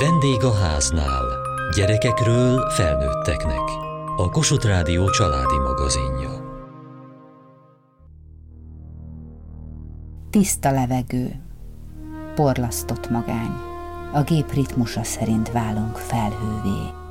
Vendég a háznál. Gyerekekről felnőtteknek. A Kossuth Rádió családi magazinja. Tiszta levegő, porlasztott magány, a gép ritmusa szerint válunk felhővé.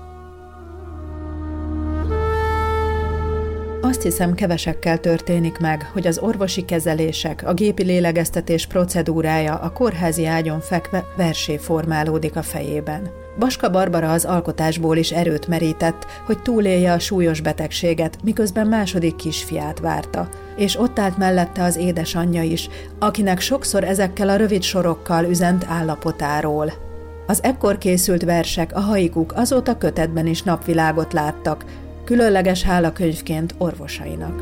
Azt hiszem, kevesekkel történik meg, hogy az orvosi kezelések, a gépi lélegeztetés procedúrája a kórházi ágyon fekve versé formálódik a fejében. Baska Barbara az alkotásból is erőt merített, hogy túlélje a súlyos betegséget, miközben második kisfiát várta. És ott állt mellette az édesanyja is, akinek sokszor ezekkel a rövid sorokkal üzent állapotáról. Az ekkor készült versek, a haikuk azóta kötetben is napvilágot láttak, különleges hálakönyvként orvosainak.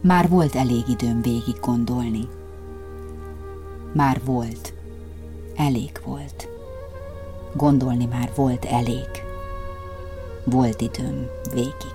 Már volt elég időm végig gondolni. Már volt. Elég volt. Gondolni már volt elég. Volt időm végig.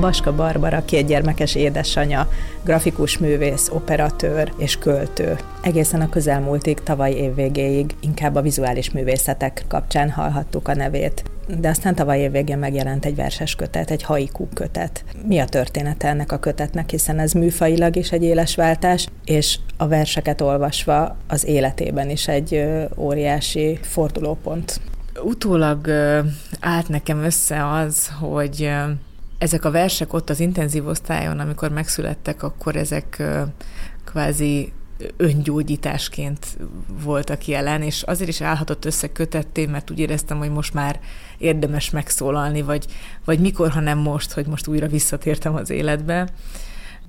Baska Barbara, két gyermekes édesanyja, grafikus művész, operatőr és költő. Egészen a közelmúltig, tavaly év végéig inkább a vizuális művészetek kapcsán hallhattuk a nevét. De aztán tavaly év végén megjelent egy verses kötet, egy haiku kötet. Mi a története ennek a kötetnek, hiszen ez műfailag is egy éles váltás, és a verseket olvasva az életében is egy óriási fordulópont. Utólag állt nekem össze az, hogy ezek a versek ott az intenzív osztályon, amikor megszülettek, akkor ezek kvázi öngyógyításként voltak jelen, és azért is állhatott össze kötetté, mert úgy éreztem, hogy most már érdemes megszólalni, vagy, vagy mikor, ha nem most, hogy most újra visszatértem az életbe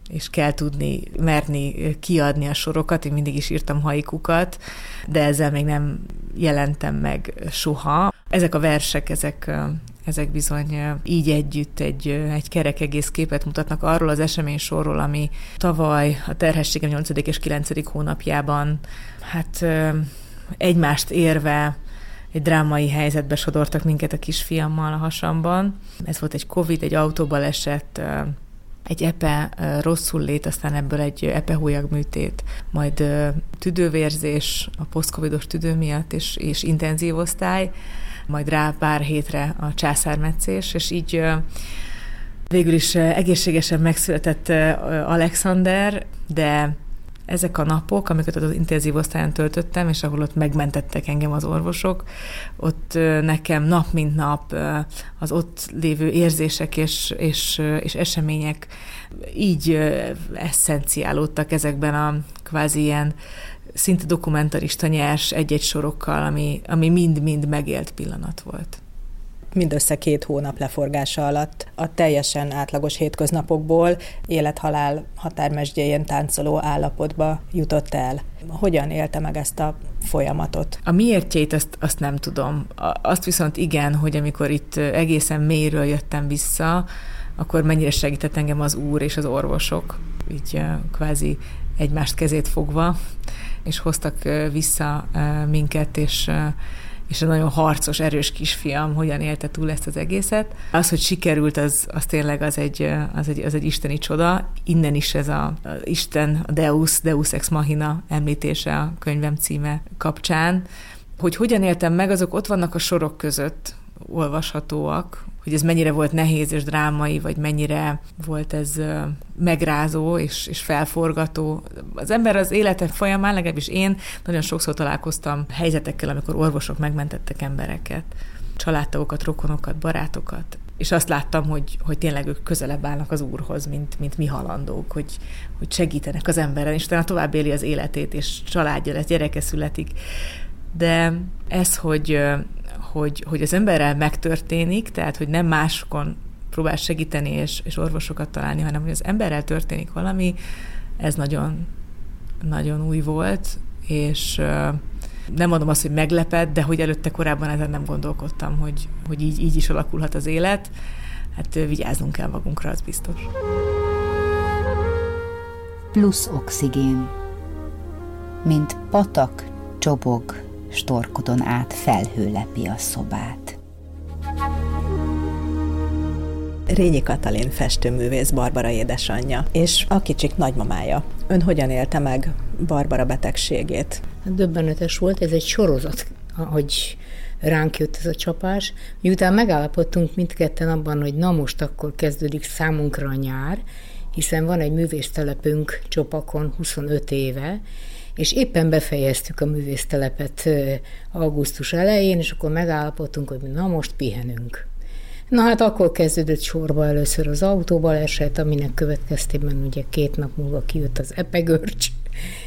és kell tudni, merni kiadni a sorokat. Én mindig is írtam haikukat, de ezzel még nem jelentem meg soha. Ezek a versek, ezek ezek bizony így együtt egy, egy kerek egész képet mutatnak arról az esemény sorról, ami tavaly a terhességem 8. és 9. hónapjában hát egymást érve egy drámai helyzetbe sodortak minket a kisfiammal a hasamban. Ez volt egy Covid, egy autóbal esett, egy epe rosszul lét, aztán ebből egy epe műtét, majd tüdővérzés, a posztcovidos tüdő miatt, és, és intenzív osztály, majd rá pár hétre a császármetszés, és így végül is egészségesen megszületett Alexander, de ezek a napok, amiket az intenzív osztályon töltöttem, és ahol ott megmentettek engem az orvosok, ott nekem nap mint nap az ott lévő érzések és, és, és események így eszenciálódtak ezekben a kvázi ilyen szinte dokumentarista nyers egy-egy sorokkal, ami, ami mind-mind megélt pillanat volt mindössze két hónap leforgása alatt a teljesen átlagos hétköznapokból élethalál határmesdjéjén táncoló állapotba jutott el. Hogyan élte meg ezt a folyamatot? A miértjét azt, azt nem tudom. Azt viszont igen, hogy amikor itt egészen mélyről jöttem vissza, akkor mennyire segített engem az úr és az orvosok, így kvázi egymást kezét fogva, és hoztak vissza minket, és és a nagyon harcos, erős kisfiam hogyan élte túl ezt az egészet. Az, hogy sikerült, az, az tényleg az egy, az, egy, az egy isteni csoda. Innen is ez a, a Isten, a Deus, Deus ex machina említése a könyvem címe kapcsán. Hogy hogyan éltem meg, azok ott vannak a sorok között, olvashatóak, hogy ez mennyire volt nehéz és drámai, vagy mennyire volt ez megrázó és, és felforgató. Az ember az élete folyamán, legalábbis én nagyon sokszor találkoztam helyzetekkel, amikor orvosok megmentettek embereket, családtagokat, rokonokat, barátokat, és azt láttam, hogy, hogy tényleg ők közelebb állnak az Úrhoz, mint, mint mi halandók, hogy, hogy segítenek az emberen, és utána tovább éli az életét, és családja lesz, gyereke születik. De ez, hogy hogy, hogy az emberrel megtörténik, tehát hogy nem másokon próbál segíteni és, és orvosokat találni, hanem hogy az emberrel történik valami, ez nagyon, nagyon új volt, és nem mondom azt, hogy meglepett, de hogy előtte korábban ezen nem gondolkodtam, hogy, hogy így, így is alakulhat az élet. Hát vigyáznunk kell magunkra, az biztos. Plusz oxigén. Mint patak csobog storkodon át felhőlepi a szobát. Rényi Katalin festőművész Barbara édesanyja, és a kicsik nagymamája. Ön hogyan élte meg Barbara betegségét? Döbbenetes volt, ez egy sorozat, hogy ránk jött ez a csapás. Miután megállapodtunk mindketten abban, hogy na most akkor kezdődik számunkra a nyár, hiszen van egy művésztelepünk Csopakon 25 éve, és éppen befejeztük a művésztelepet augusztus elején, és akkor megállapodtunk, hogy na most pihenünk. Na hát akkor kezdődött sorba először az autóbaleset, aminek következtében ugye két nap múlva kijött az epegörcs,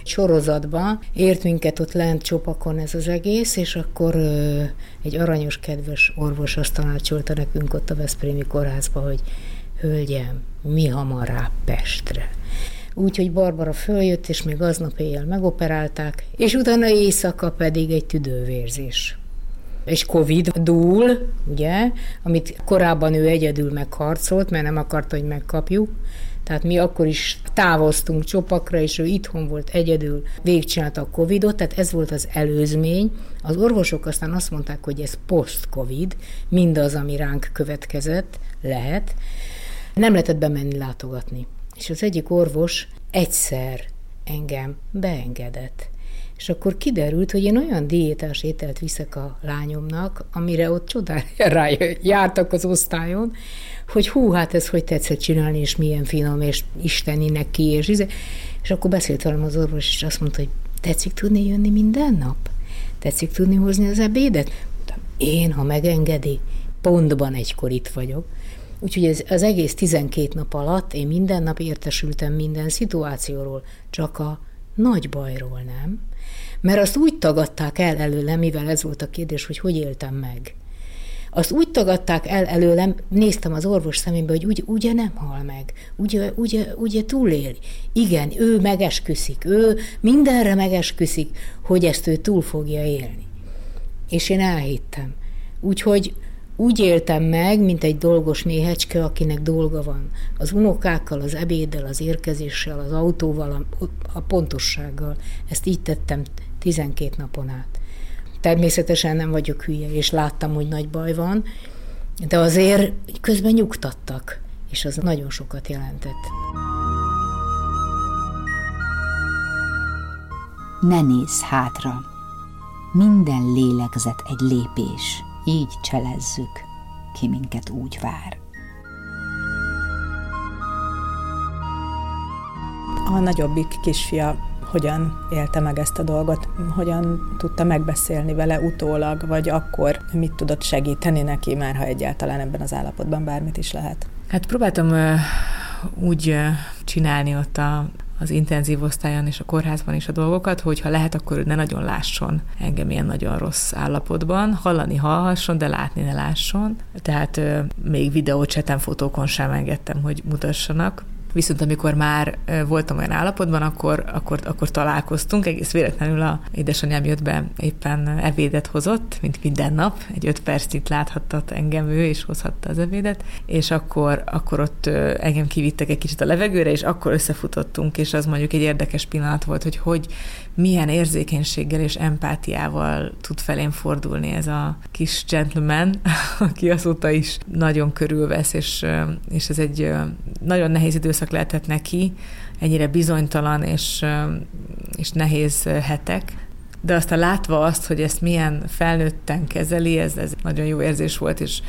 sorozatban. Ért minket ott lent csopakon ez az egész, és akkor ö, egy aranyos, kedves orvos azt tanácsolta nekünk ott a Veszprémi kórházba, hogy hölgyem, mi hamar rá Pestre. Úgyhogy Barbara följött, és még aznap éjjel megoperálták, és utána éjszaka pedig egy tüdővérzés és Covid dúl, ugye, amit korábban ő egyedül megharcolt, mert nem akarta, hogy megkapjuk. Tehát mi akkor is távoztunk csopakra, és ő itthon volt egyedül, végigcsinálta a Covidot, tehát ez volt az előzmény. Az orvosok aztán azt mondták, hogy ez post-Covid, mindaz, ami ránk következett, lehet. Nem lehetett bemenni látogatni. És az egyik orvos egyszer engem beengedett. És akkor kiderült, hogy én olyan diétás ételt viszek a lányomnak, amire ott csodára jártak az osztályon, hogy hú, hát ez hogy tetszett csinálni, és milyen finom, és isteni neki, és izé. És akkor beszélt velem az orvos, és azt mondta, hogy tetszik tudni jönni minden nap? Tetszik tudni hozni az ebédet? Én, ha megengedi, pontban egykor itt vagyok. Úgyhogy ez, az egész 12 nap alatt én minden nap értesültem minden szituációról, csak a nagy bajról nem. Mert azt úgy tagadták el előlem, mivel ez volt a kérdés, hogy hogy éltem meg. Azt úgy tagadták el előlem, néztem az orvos szemébe, hogy ugye, ugye nem hal meg, ugye, ugye, ugye túlél. Igen, ő megesküszik, ő mindenre megesküszik, hogy ezt ő túl fogja élni. És én elhittem. Úgyhogy úgy éltem meg, mint egy dolgos méhecske, akinek dolga van. Az unokákkal, az ebéddel, az érkezéssel, az autóval, a, a pontossággal. Ezt így tettem 12 napon át. Természetesen nem vagyok hülye, és láttam, hogy nagy baj van, de azért közben nyugtattak, és az nagyon sokat jelentett. Ne nézz hátra. Minden lélegzet egy lépés. Így cselezzük, ki minket úgy vár. A nagyobbik kisfia hogyan élte meg ezt a dolgot, hogyan tudta megbeszélni vele utólag, vagy akkor mit tudott segíteni neki, már ha egyáltalán ebben az állapotban bármit is lehet. Hát próbáltam úgy csinálni ott a, az intenzív osztályon és a kórházban is a dolgokat, hogy ha lehet, akkor ne nagyon lásson engem ilyen nagyon rossz állapotban. Hallani hallhasson, de látni ne lásson. Tehát uh, még videócseten, fotókon sem engedtem, hogy mutassanak. Viszont amikor már voltam olyan állapotban, akkor, akkor, akkor találkoztunk, egész véletlenül a édesanyám jött be, éppen evédet hozott, mint minden nap, egy öt percig láthattat engem ő, és hozhatta az evédet, és akkor, akkor ott engem kivittek egy kicsit a levegőre, és akkor összefutottunk, és az mondjuk egy érdekes pillanat volt, hogy hogy milyen érzékenységgel és empátiával tud felén fordulni ez a kis gentleman, aki azóta is nagyon körülvesz, és, és ez egy nagyon nehéz időszak lehetett neki, ennyire bizonytalan és, és nehéz hetek, de aztán látva azt, hogy ezt milyen felnőtten kezeli, ez, ez nagyon jó érzés volt, és,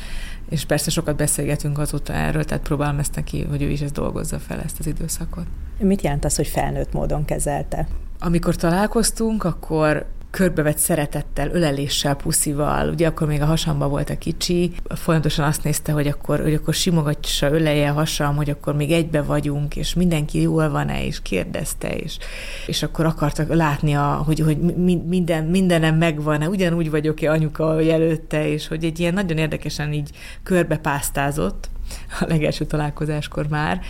és persze sokat beszélgetünk azóta erről, tehát próbálom ezt neki, hogy ő is ezt dolgozza fel, ezt az időszakot. Mit jelent az, hogy felnőtt módon kezelte? Amikor találkoztunk, akkor körbevett szeretettel, öleléssel, puszival, ugye akkor még a hasamba volt a kicsi, folyamatosan azt nézte, hogy akkor, hogy akkor simogatja, öleje a hasam, hogy akkor még egybe vagyunk, és mindenki jól van-e, és kérdezte, és, és akkor akartak látni, a, hogy, hogy minden, mindenem megvan-e, ugyanúgy vagyok-e anyuka, előtte, és hogy egy ilyen nagyon érdekesen így körbepásztázott a legelső találkozáskor már,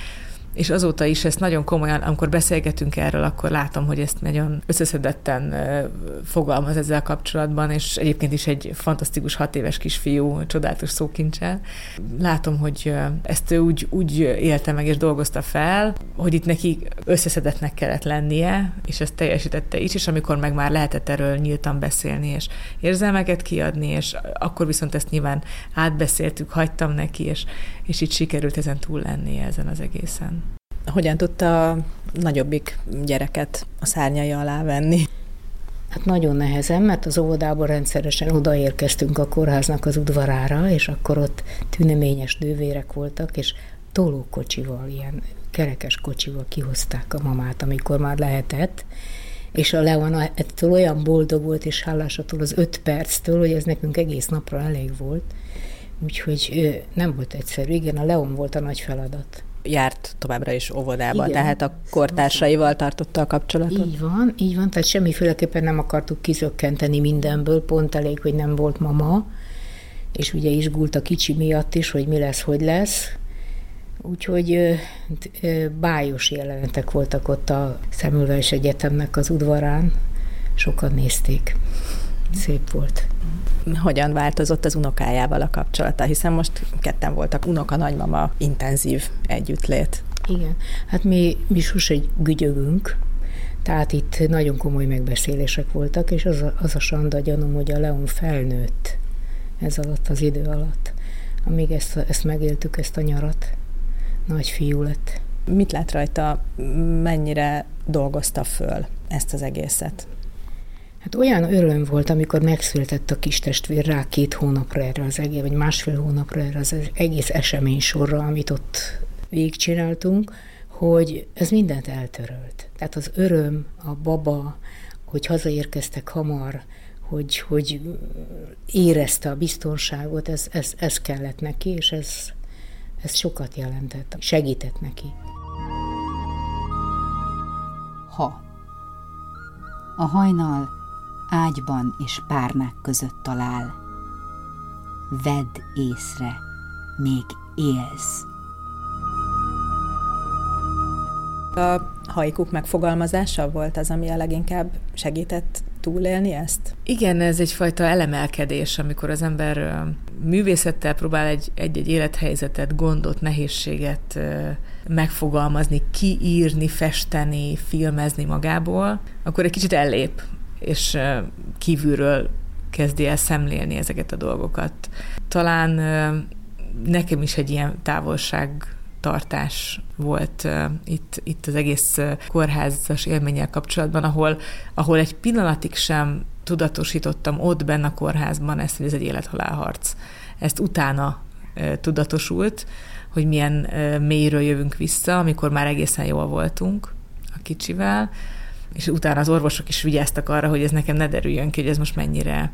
és azóta is ezt nagyon komolyan, amikor beszélgetünk erről, akkor látom, hogy ezt nagyon összeszedetten fogalmaz ezzel kapcsolatban, és egyébként is egy fantasztikus hat éves kisfiú, csodálatos szókincsel. Látom, hogy ezt ő úgy, úgy élte meg és dolgozta fel, hogy itt neki összeszedetnek kellett lennie, és ezt teljesítette is, és amikor meg már lehetett erről nyíltan beszélni, és érzelmeket kiadni, és akkor viszont ezt nyilván átbeszéltük, hagytam neki, és, és így sikerült ezen túl lennie ezen az egészen. Hogyan tudta a nagyobbik gyereket a szárnyai alá venni? Hát nagyon nehezen, mert az óvodából rendszeresen odaérkeztünk a kórháznak az udvarára, és akkor ott tüneményes nővérek voltak, és tolókocsival, ilyen kerekes kocsival kihozták a mamát, amikor már lehetett, és a Leon ettől olyan boldog volt és hálás attól az öt perctől, hogy ez nekünk egész napra elég volt, úgyhogy nem volt egyszerű. Igen, a Leon volt a nagy feladat járt továbbra is óvodába, Igen. tehát a kortársaival tartotta a kapcsolatot? Így van, így van, tehát semmiféleképpen nem akartuk kizökkenteni mindenből, pont elég, hogy nem volt mama, és ugye izgult a kicsi miatt is, hogy mi lesz, hogy lesz. Úgyhogy bájos jelenetek voltak ott a Szemülves Egyetemnek az udvarán, sokan nézték. Szép volt hogyan változott az unokájával a kapcsolata, hiszen most ketten voltak unoka-nagymama intenzív együttlét. Igen, hát mi, mi sose gügyögünk, tehát itt nagyon komoly megbeszélések voltak, és az a, az a sanda gyanúm, hogy a Leon felnőtt ez alatt az idő alatt, amíg ezt, ezt megéltük, ezt a nyarat. Nagy fiú lett. Mit lát rajta, mennyire dolgozta föl ezt az egészet? Hát olyan öröm volt, amikor megszületett a kis testvér rá két hónapra erre az egész, vagy másfél hónapra erre az egész esemény sorra, amit ott végigcsináltunk, hogy ez mindent eltörölt. Tehát az öröm, a baba, hogy hazaérkeztek hamar, hogy, hogy érezte a biztonságot, ez, ez, ez kellett neki, és ez, ez sokat jelentett, segített neki. Ha a hajnal ágyban és párnák között talál. Vedd észre, még élsz. A hajkuk megfogalmazása volt az, ami a leginkább segített túlélni ezt? Igen, ez egyfajta elemelkedés, amikor az ember művészettel próbál egy, egy-egy élethelyzetet, gondot, nehézséget megfogalmazni, kiírni, festeni, filmezni magából, akkor egy kicsit ellép és kívülről kezdi el szemlélni ezeket a dolgokat. Talán nekem is egy ilyen távolság tartás volt uh, itt, itt az egész kórházas élménnyel kapcsolatban, ahol, ahol egy pillanatig sem tudatosítottam ott benne a kórházban ezt, hogy ez egy élethalálharc. Ezt utána uh, tudatosult, hogy milyen uh, mélyről jövünk vissza, amikor már egészen jól voltunk a kicsivel, és utána az orvosok is vigyáztak arra, hogy ez nekem ne derüljön ki, hogy ez most mennyire,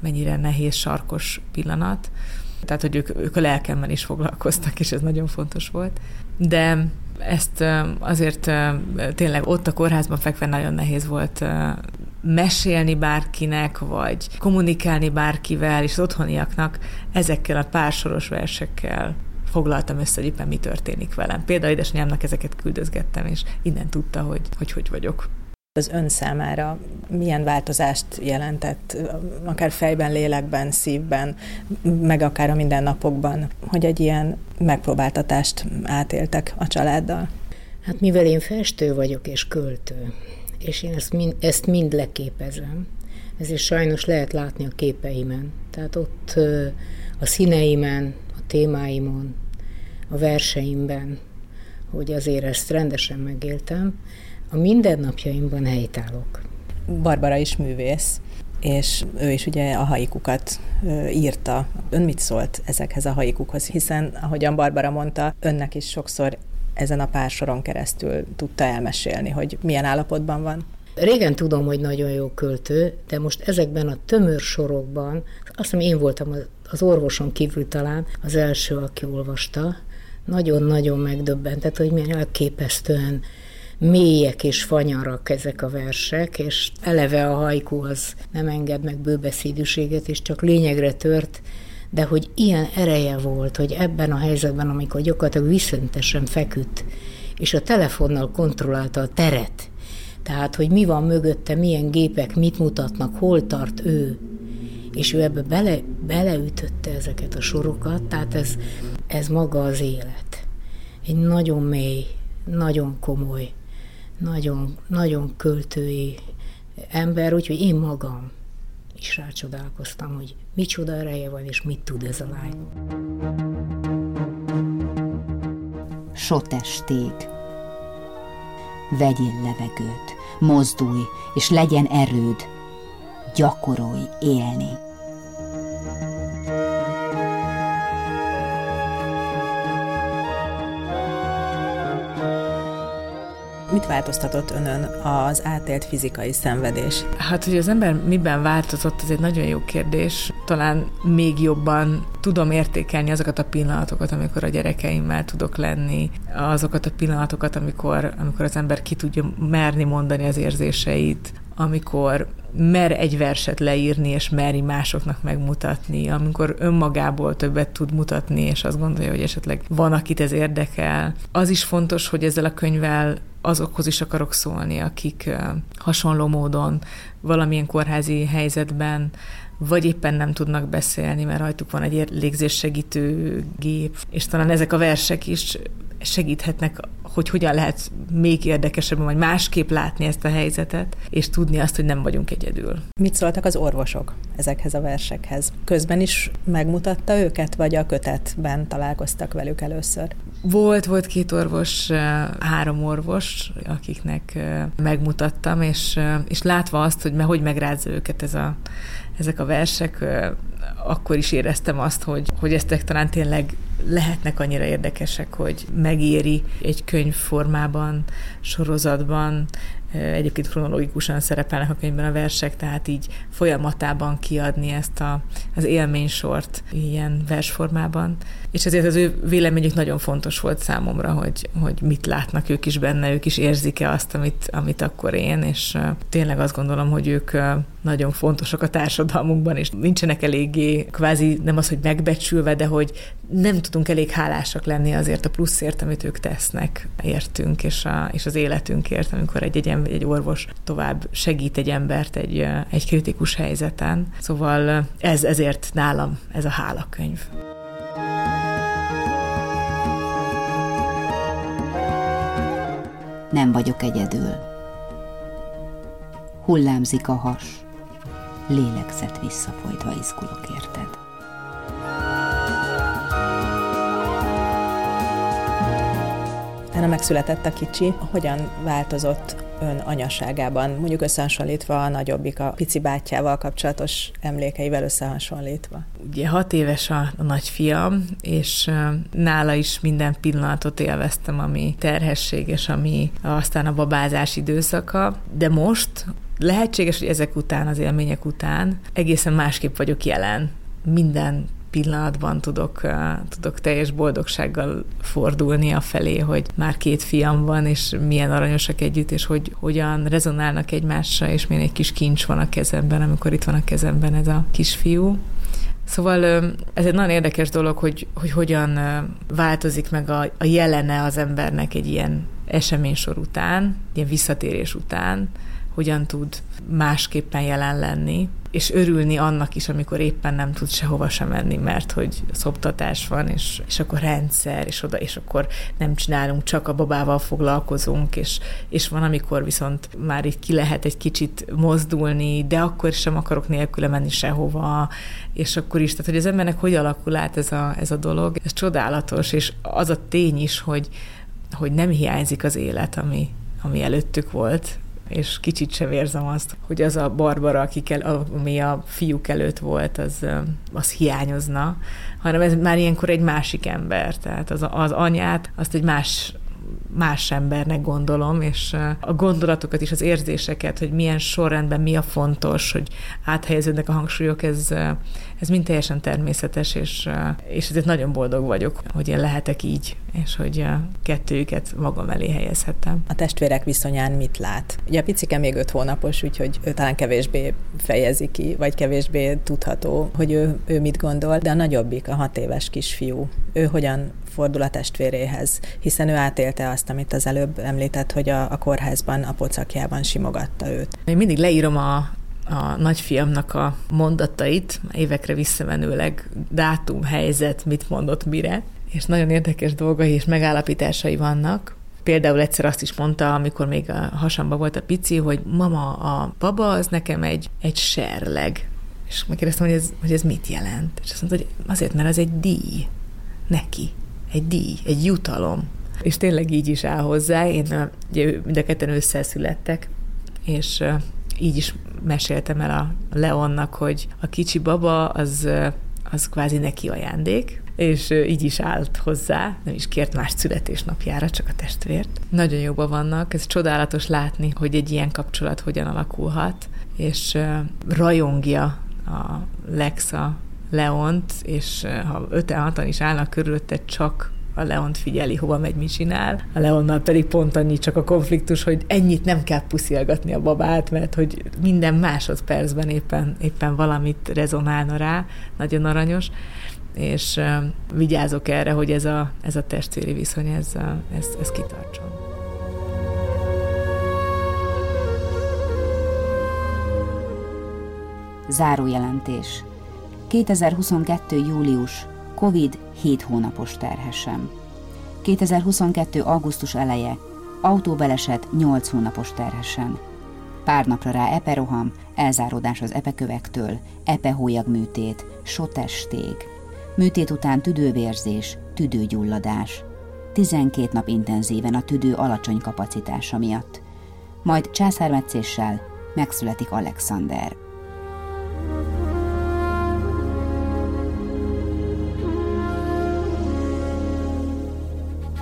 mennyire nehéz, sarkos pillanat. Tehát, hogy ők, ők a lelkemmel is foglalkoztak, és ez nagyon fontos volt. De ezt azért tényleg ott a kórházban fekve nagyon nehéz volt mesélni bárkinek, vagy kommunikálni bárkivel, és az otthoniaknak ezekkel a pársoros versekkel foglaltam össze, hogy éppen mi történik velem. Például édesanyámnak ezeket küldözgettem, és innen tudta, hogy hogy, hogy vagyok az ön számára milyen változást jelentett, akár fejben, lélekben, szívben, meg akár a mindennapokban, hogy egy ilyen megpróbáltatást átéltek a családdal? Hát mivel én festő vagyok és költő, és én ezt mind, ezt mind leképezem, ezért sajnos lehet látni a képeimen. Tehát ott a színeimen, a témáimon, a verseimben, hogy azért ezt rendesen megéltem, a mindennapjaimban helytállok. Barbara is művész, és ő is ugye a haikukat írta. Ön mit szólt ezekhez a haikukhoz? Hiszen, ahogyan Barbara mondta, önnek is sokszor ezen a pár soron keresztül tudta elmesélni, hogy milyen állapotban van. Régen tudom, hogy nagyon jó költő, de most ezekben a tömör sorokban, azt hiszem én voltam az orvoson kívül talán az első, aki olvasta, nagyon-nagyon megdöbbentett, hogy milyen elképesztően mélyek és fanyarak ezek a versek, és eleve a hajkú az nem enged meg bőbeszédűséget, és csak lényegre tört, de hogy ilyen ereje volt, hogy ebben a helyzetben, amikor gyakorlatilag viszöntesen feküdt, és a telefonnal kontrollálta a teret. Tehát, hogy mi van mögötte, milyen gépek, mit mutatnak, hol tart ő. És ő ebbe bele, beleütötte ezeket a sorokat, tehát ez, ez maga az élet. Egy nagyon mély, nagyon komoly, nagyon, nagyon költői ember, úgyhogy én magam is rácsodálkoztam, hogy micsoda ereje van, és mit tud ez a lány. Sotestég. Vegyél levegőt, mozdulj, és legyen erőd. Gyakorolj élni. Mit változtatott önön az átélt fizikai szenvedés? Hát, hogy az ember miben változott, ez egy nagyon jó kérdés. Talán még jobban tudom értékelni azokat a pillanatokat, amikor a gyerekeimmel tudok lenni, azokat a pillanatokat, amikor, amikor az ember ki tudja merni mondani az érzéseit, amikor mer egy verset leírni, és meri másoknak megmutatni, amikor önmagából többet tud mutatni, és azt gondolja, hogy esetleg van, akit ez érdekel. Az is fontos, hogy ezzel a könyvvel azokhoz is akarok szólni, akik hasonló módon valamilyen kórházi helyzetben vagy éppen nem tudnak beszélni, mert rajtuk van egy légzéssegítő gép, és talán ezek a versek is segíthetnek, hogy hogyan lehet még érdekesebben, vagy másképp látni ezt a helyzetet, és tudni azt, hogy nem vagyunk egyedül. Mit szóltak az orvosok ezekhez a versekhez? Közben is megmutatta őket, vagy a kötetben találkoztak velük először? Volt, volt két orvos, három orvos, akiknek megmutattam, és, és látva azt, hogy hogy megrázza őket ez a, ezek a versek, akkor is éreztem azt, hogy, hogy eztek talán tényleg lehetnek annyira érdekesek, hogy megéri egy könyv formában, sorozatban, egyébként kronológikusan szerepelnek a könyvben a versek, tehát így folyamatában kiadni ezt a, az élménysort ilyen versformában. És ezért az ő véleményük nagyon fontos volt számomra, hogy, hogy mit látnak ők is benne, ők is érzik-e azt, amit, amit akkor én, és tényleg azt gondolom, hogy ők nagyon fontosak a társadalmunkban, és nincsenek eléggé, kvázi nem az, hogy megbecsülve, de hogy nem tudunk elég hálásak lenni azért a pluszért, amit ők tesznek értünk, és, a, és az életünkért, amikor egy, egy, egy orvos tovább segít egy embert egy, egy kritikus helyzeten. Szóval ez ezért nálam ez a hálakönyv. Nem vagyok egyedül. Hullámzik a has, lélegzet visszafolytva izgulok érted. Utána megszületett a kicsi. Hogyan változott ön anyaságában, mondjuk összehasonlítva a nagyobbik a pici bátyjával kapcsolatos emlékeivel összehasonlítva? Ugye hat éves a, a nagyfiam, és nála is minden pillanatot élveztem, ami terhességes, ami aztán a babázás időszaka, de most lehetséges, hogy ezek után, az élmények után egészen másképp vagyok jelen. Minden pillanatban tudok, tudok teljes boldogsággal fordulni a felé, hogy már két fiam van, és milyen aranyosak együtt, és hogy hogyan rezonálnak egymással, és milyen egy kis kincs van a kezemben, amikor itt van a kezemben ez a kisfiú. Szóval ez egy nagyon érdekes dolog, hogy, hogy hogyan változik meg a, a jelene az embernek egy ilyen eseménysor után, ilyen visszatérés után, hogyan tud másképpen jelen lenni, és örülni annak is, amikor éppen nem tud sehova sem menni, mert hogy szoptatás van, és, és akkor rendszer, és oda, és akkor nem csinálunk, csak a babával foglalkozunk, és, és van, amikor viszont már így ki lehet egy kicsit mozdulni, de akkor sem akarok nélküle menni sehova, és akkor is, tehát hogy az embernek hogy alakul át ez a, ez a dolog, ez csodálatos, és az a tény is, hogy, hogy nem hiányzik az élet, ami, ami előttük volt, és kicsit sem érzem azt, hogy az a Barbara, akik el, ami a fiúk előtt volt, az, az hiányozna, hanem ez már ilyenkor egy másik ember, tehát az, az anyát, azt egy más más embernek gondolom, és a gondolatokat is, az érzéseket, hogy milyen sorrendben mi a fontos, hogy áthelyeződnek a hangsúlyok, ez, ez mind teljesen természetes, és, és ezért nagyon boldog vagyok, hogy én lehetek így, és hogy a kettőjüket magam elé helyezhettem. A testvérek viszonyán mit lát? Ugye a picike még öt hónapos, úgyhogy ő talán kevésbé fejezi ki, vagy kevésbé tudható, hogy ő, ő mit gondol, de a nagyobbik, a hat éves kisfiú, ő hogyan fordul a testvéréhez, hiszen ő átélte azt, amit az előbb említett, hogy a, a kórházban, a pocakjában simogatta őt. Én mindig leírom a, a nagyfiamnak a mondatait, évekre visszamenőleg dátum, helyzet, mit mondott mire, és nagyon érdekes dolgai és megállapításai vannak. Például egyszer azt is mondta, amikor még a hasamba volt a pici, hogy mama, a baba az nekem egy, egy serleg. És megkérdeztem, hogy ez, hogy ez mit jelent. És azt mondta, hogy azért, mert ez egy díj neki. Egy díj, egy jutalom. És tényleg így is áll hozzá. Én ugye mind a ketten ősszel születtek, és így is meséltem el a Leonnak, hogy a kicsi baba az, az kvázi neki ajándék, és így is állt hozzá, nem is kért más születésnapjára, csak a testvért. Nagyon jóban vannak, ez csodálatos látni, hogy egy ilyen kapcsolat hogyan alakulhat, és rajongja a Lexa Leont, és ha öten hatan is állnak körülötte, csak a Leont figyeli, hova megy, mit csinál. A Leonnal pedig pont annyi csak a konfliktus, hogy ennyit nem kell puszilgatni a babát, mert hogy minden másodpercben éppen, éppen valamit rezonálna rá, nagyon aranyos és vigyázok erre, hogy ez a, ez a testvéri viszony, ez, ez, ez kitartson. Zárójelentés. 2022. július. Covid 7 hónapos terhesem. 2022. augusztus eleje. Autóbeleset 8 hónapos terhesen. Pár napra rá eperoham, elzáródás az epekövektől, epehólyag műtét, sotestég. Műtét után tüdővérzés, tüdőgyulladás. 12 nap intenzíven a tüdő alacsony kapacitása miatt. Majd császármetszéssel megszületik Alexander.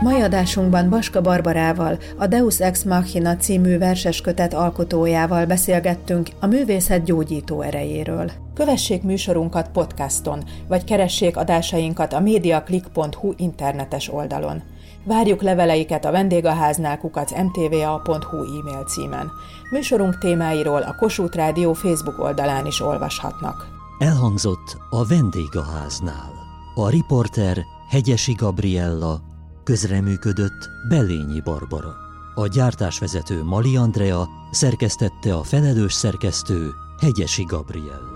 Mai adásunkban Baska Barbarával, a Deus Ex Machina című verseskötet alkotójával beszélgettünk a művészet gyógyító erejéről. Kövessék műsorunkat podcaston, vagy keressék adásainkat a mediaclick.hu internetes oldalon. Várjuk leveleiket a vendégháznál kukac mtva.hu e-mail címen. Műsorunk témáiról a Kossuth Rádió Facebook oldalán is olvashatnak. Elhangzott a vendégháznál. A riporter Hegyesi Gabriella, Közreműködött Belényi Barbara. A gyártásvezető Mali Andrea szerkesztette a felelős szerkesztő Hegyesi Gabriella.